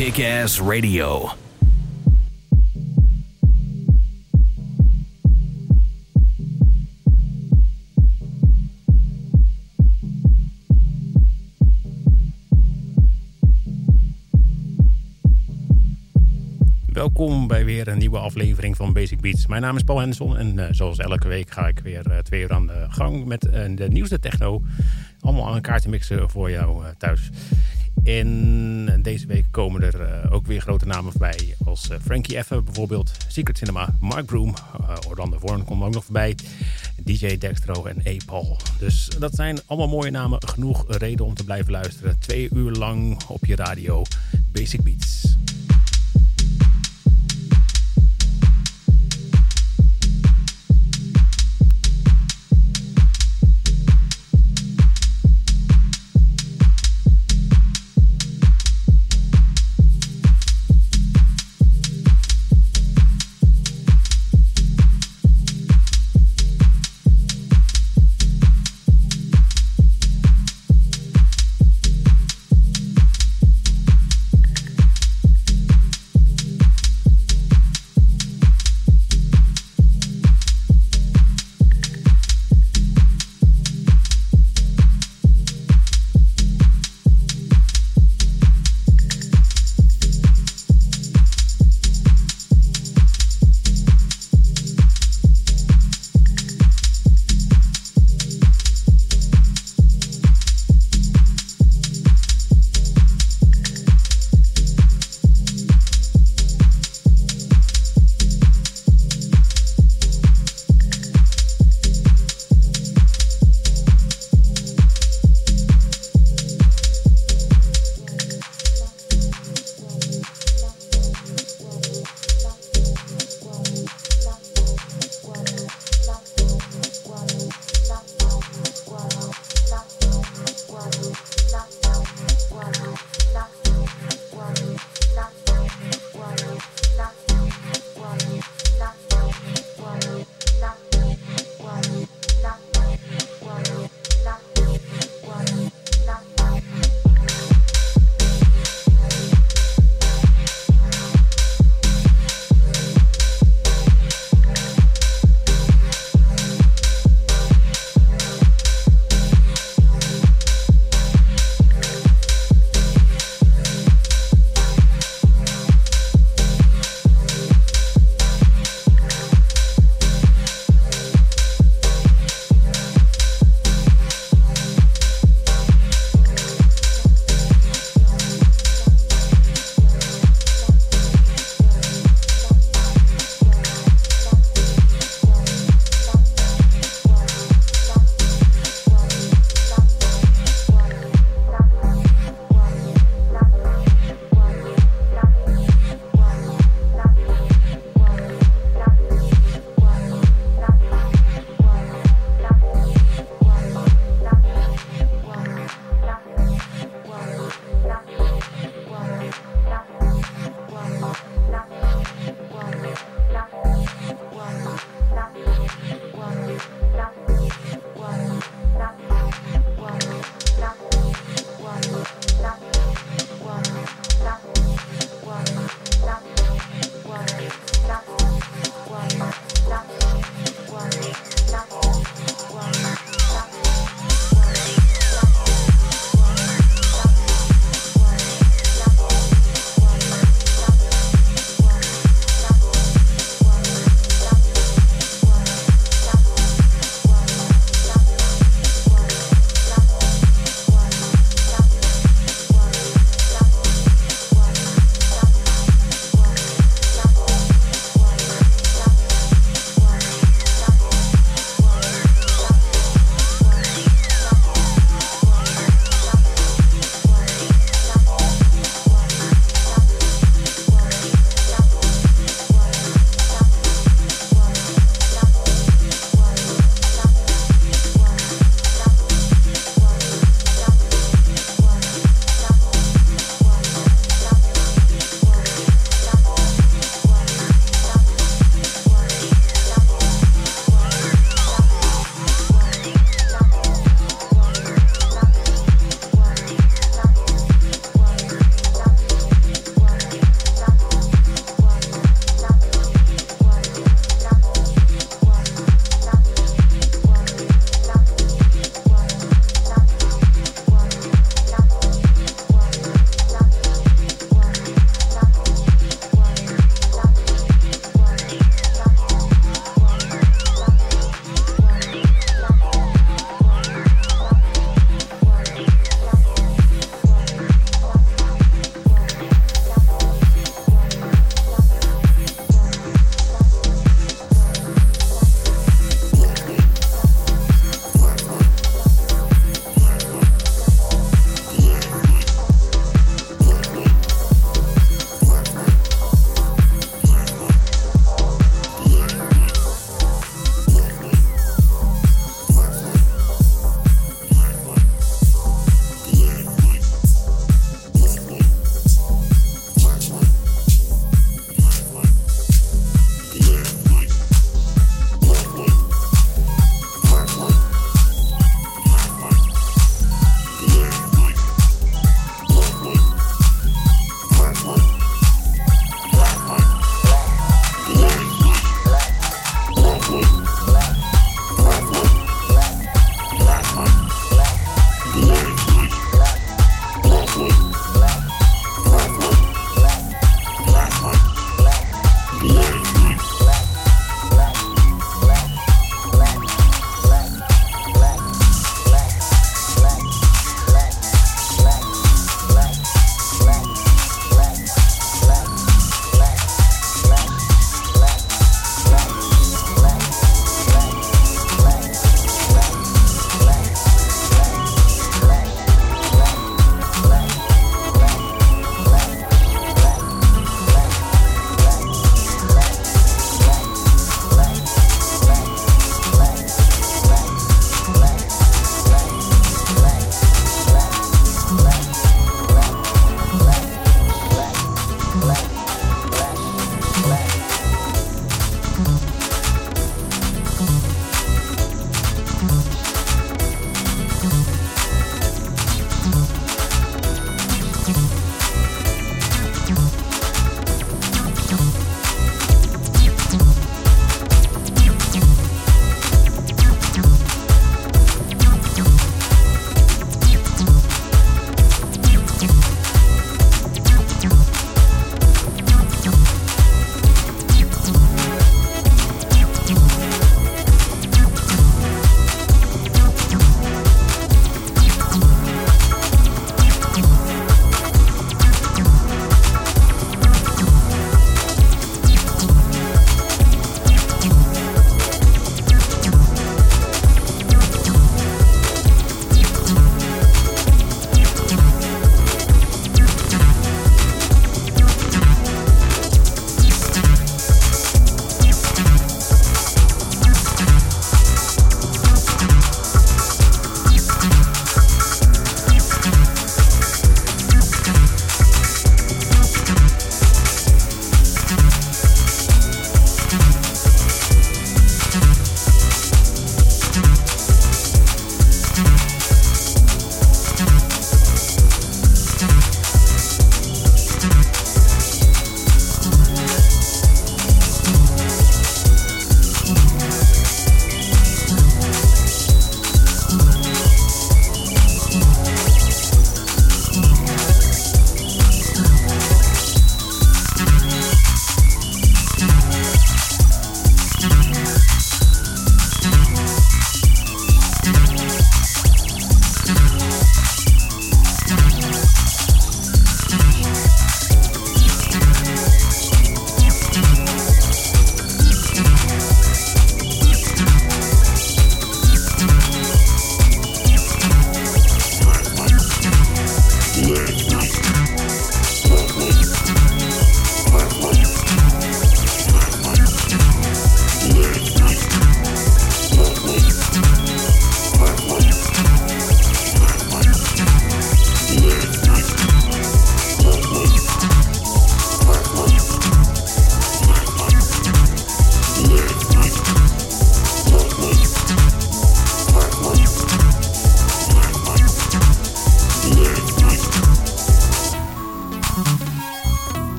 Kick Radio. Welkom bij weer een nieuwe aflevering van Basic Beats. Mijn naam is Paul Henson en uh, zoals elke week ga ik weer uh, twee uur aan de gang met uh, de nieuwste techno. Allemaal aan elkaar te mixen voor jou thuis. En deze week komen er ook weer grote namen voorbij. Als Frankie Effe bijvoorbeeld, Secret Cinema, Mark Broom, Orlando Vorn komt ook nog voorbij. DJ Dextro en A-Paul. Dus dat zijn allemaal mooie namen. Genoeg reden om te blijven luisteren. Twee uur lang op je radio. Basic Beats.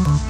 Mm-hmm.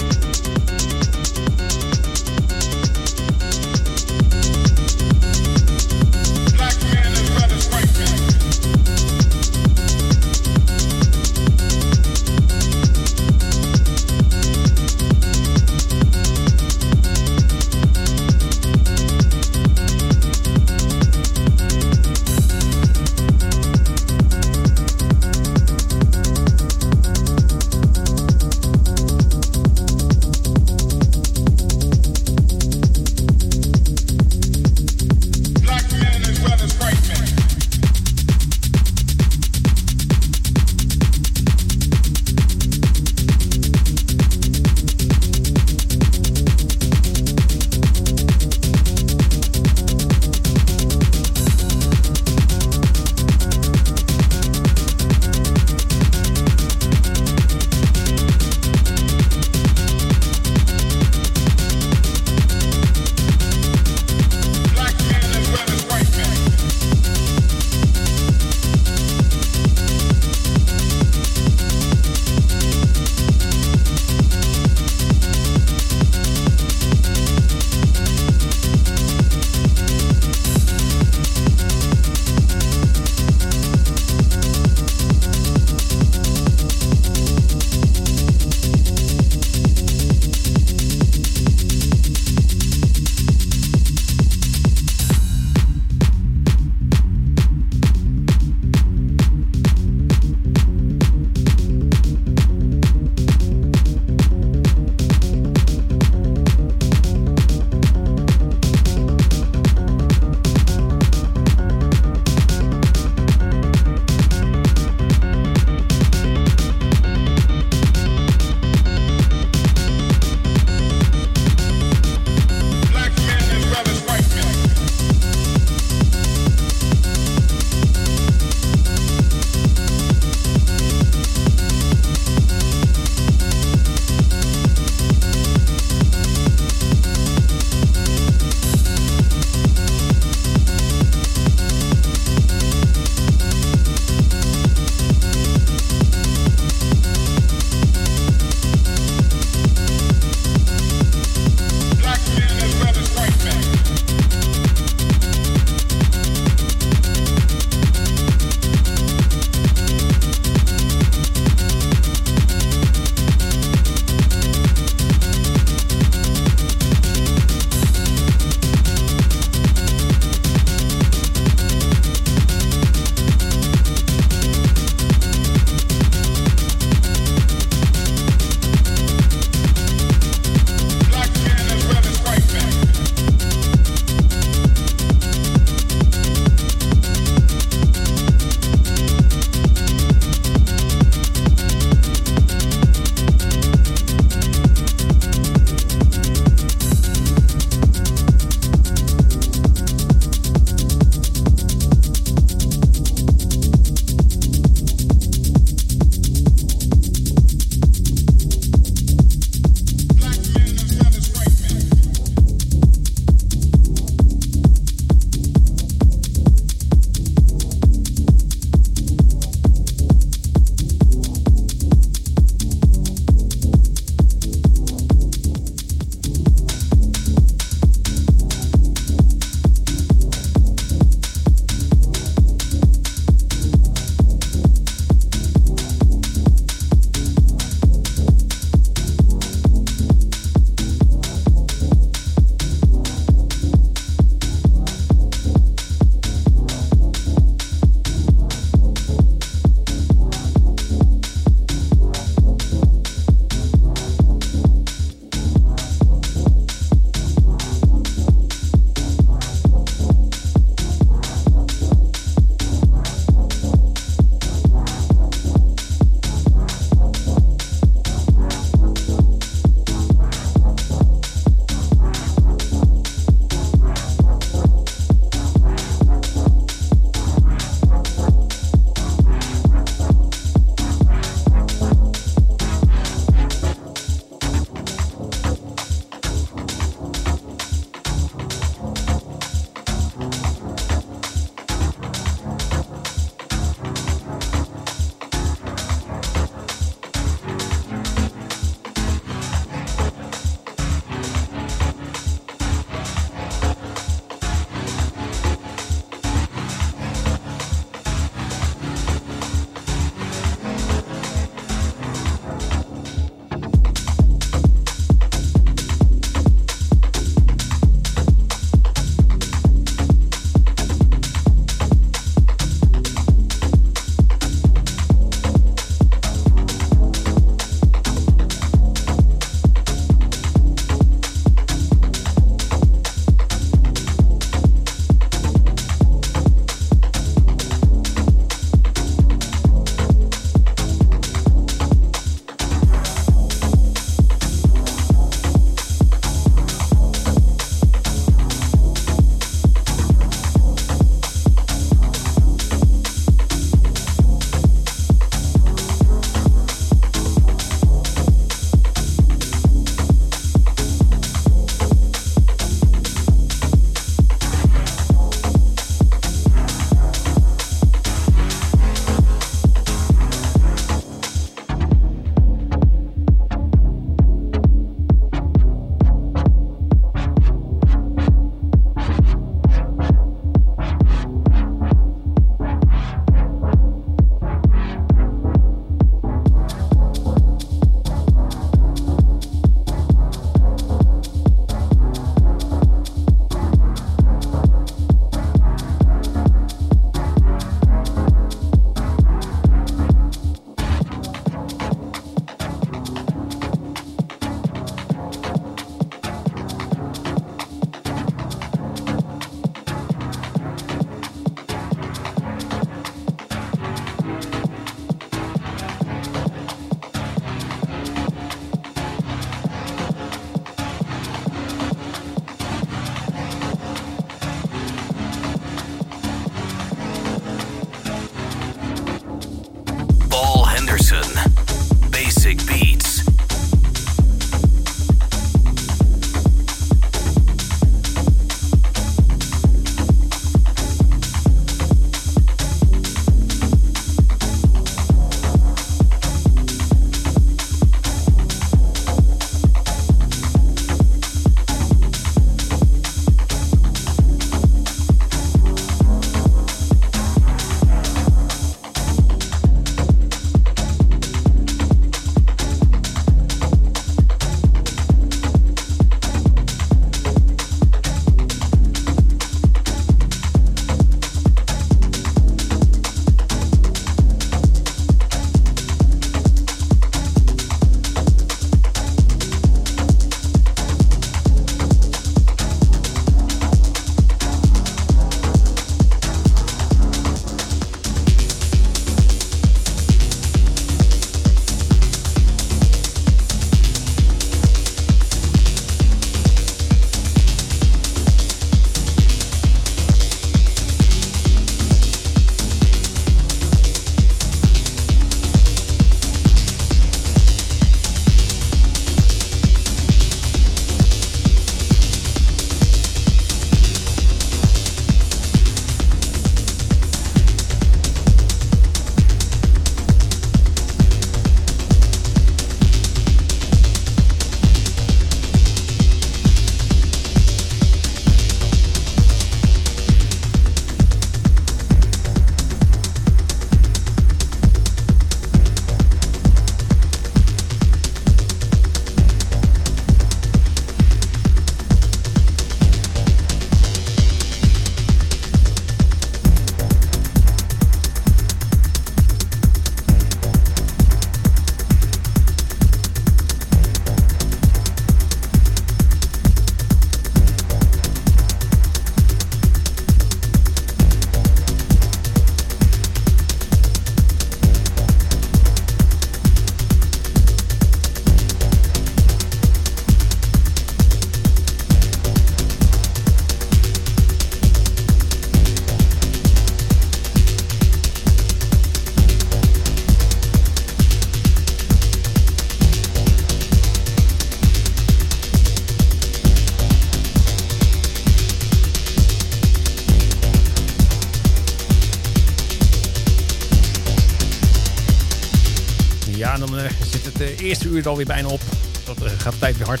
Eerste uur is alweer bijna op. Dat gaat de tijd weer hard.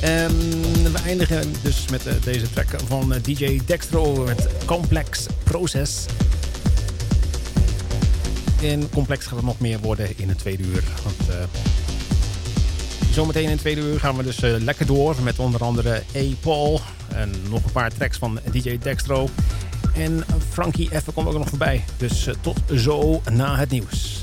En we eindigen dus met deze track van DJ Dextro met Complex Process. En complex gaat het nog meer worden in het tweede uur. Want zometeen in het tweede uur gaan we dus lekker door met onder andere A. Paul. En nog een paar tracks van DJ Dextro. En Frankie F komt ook nog voorbij. Dus tot zo na het nieuws.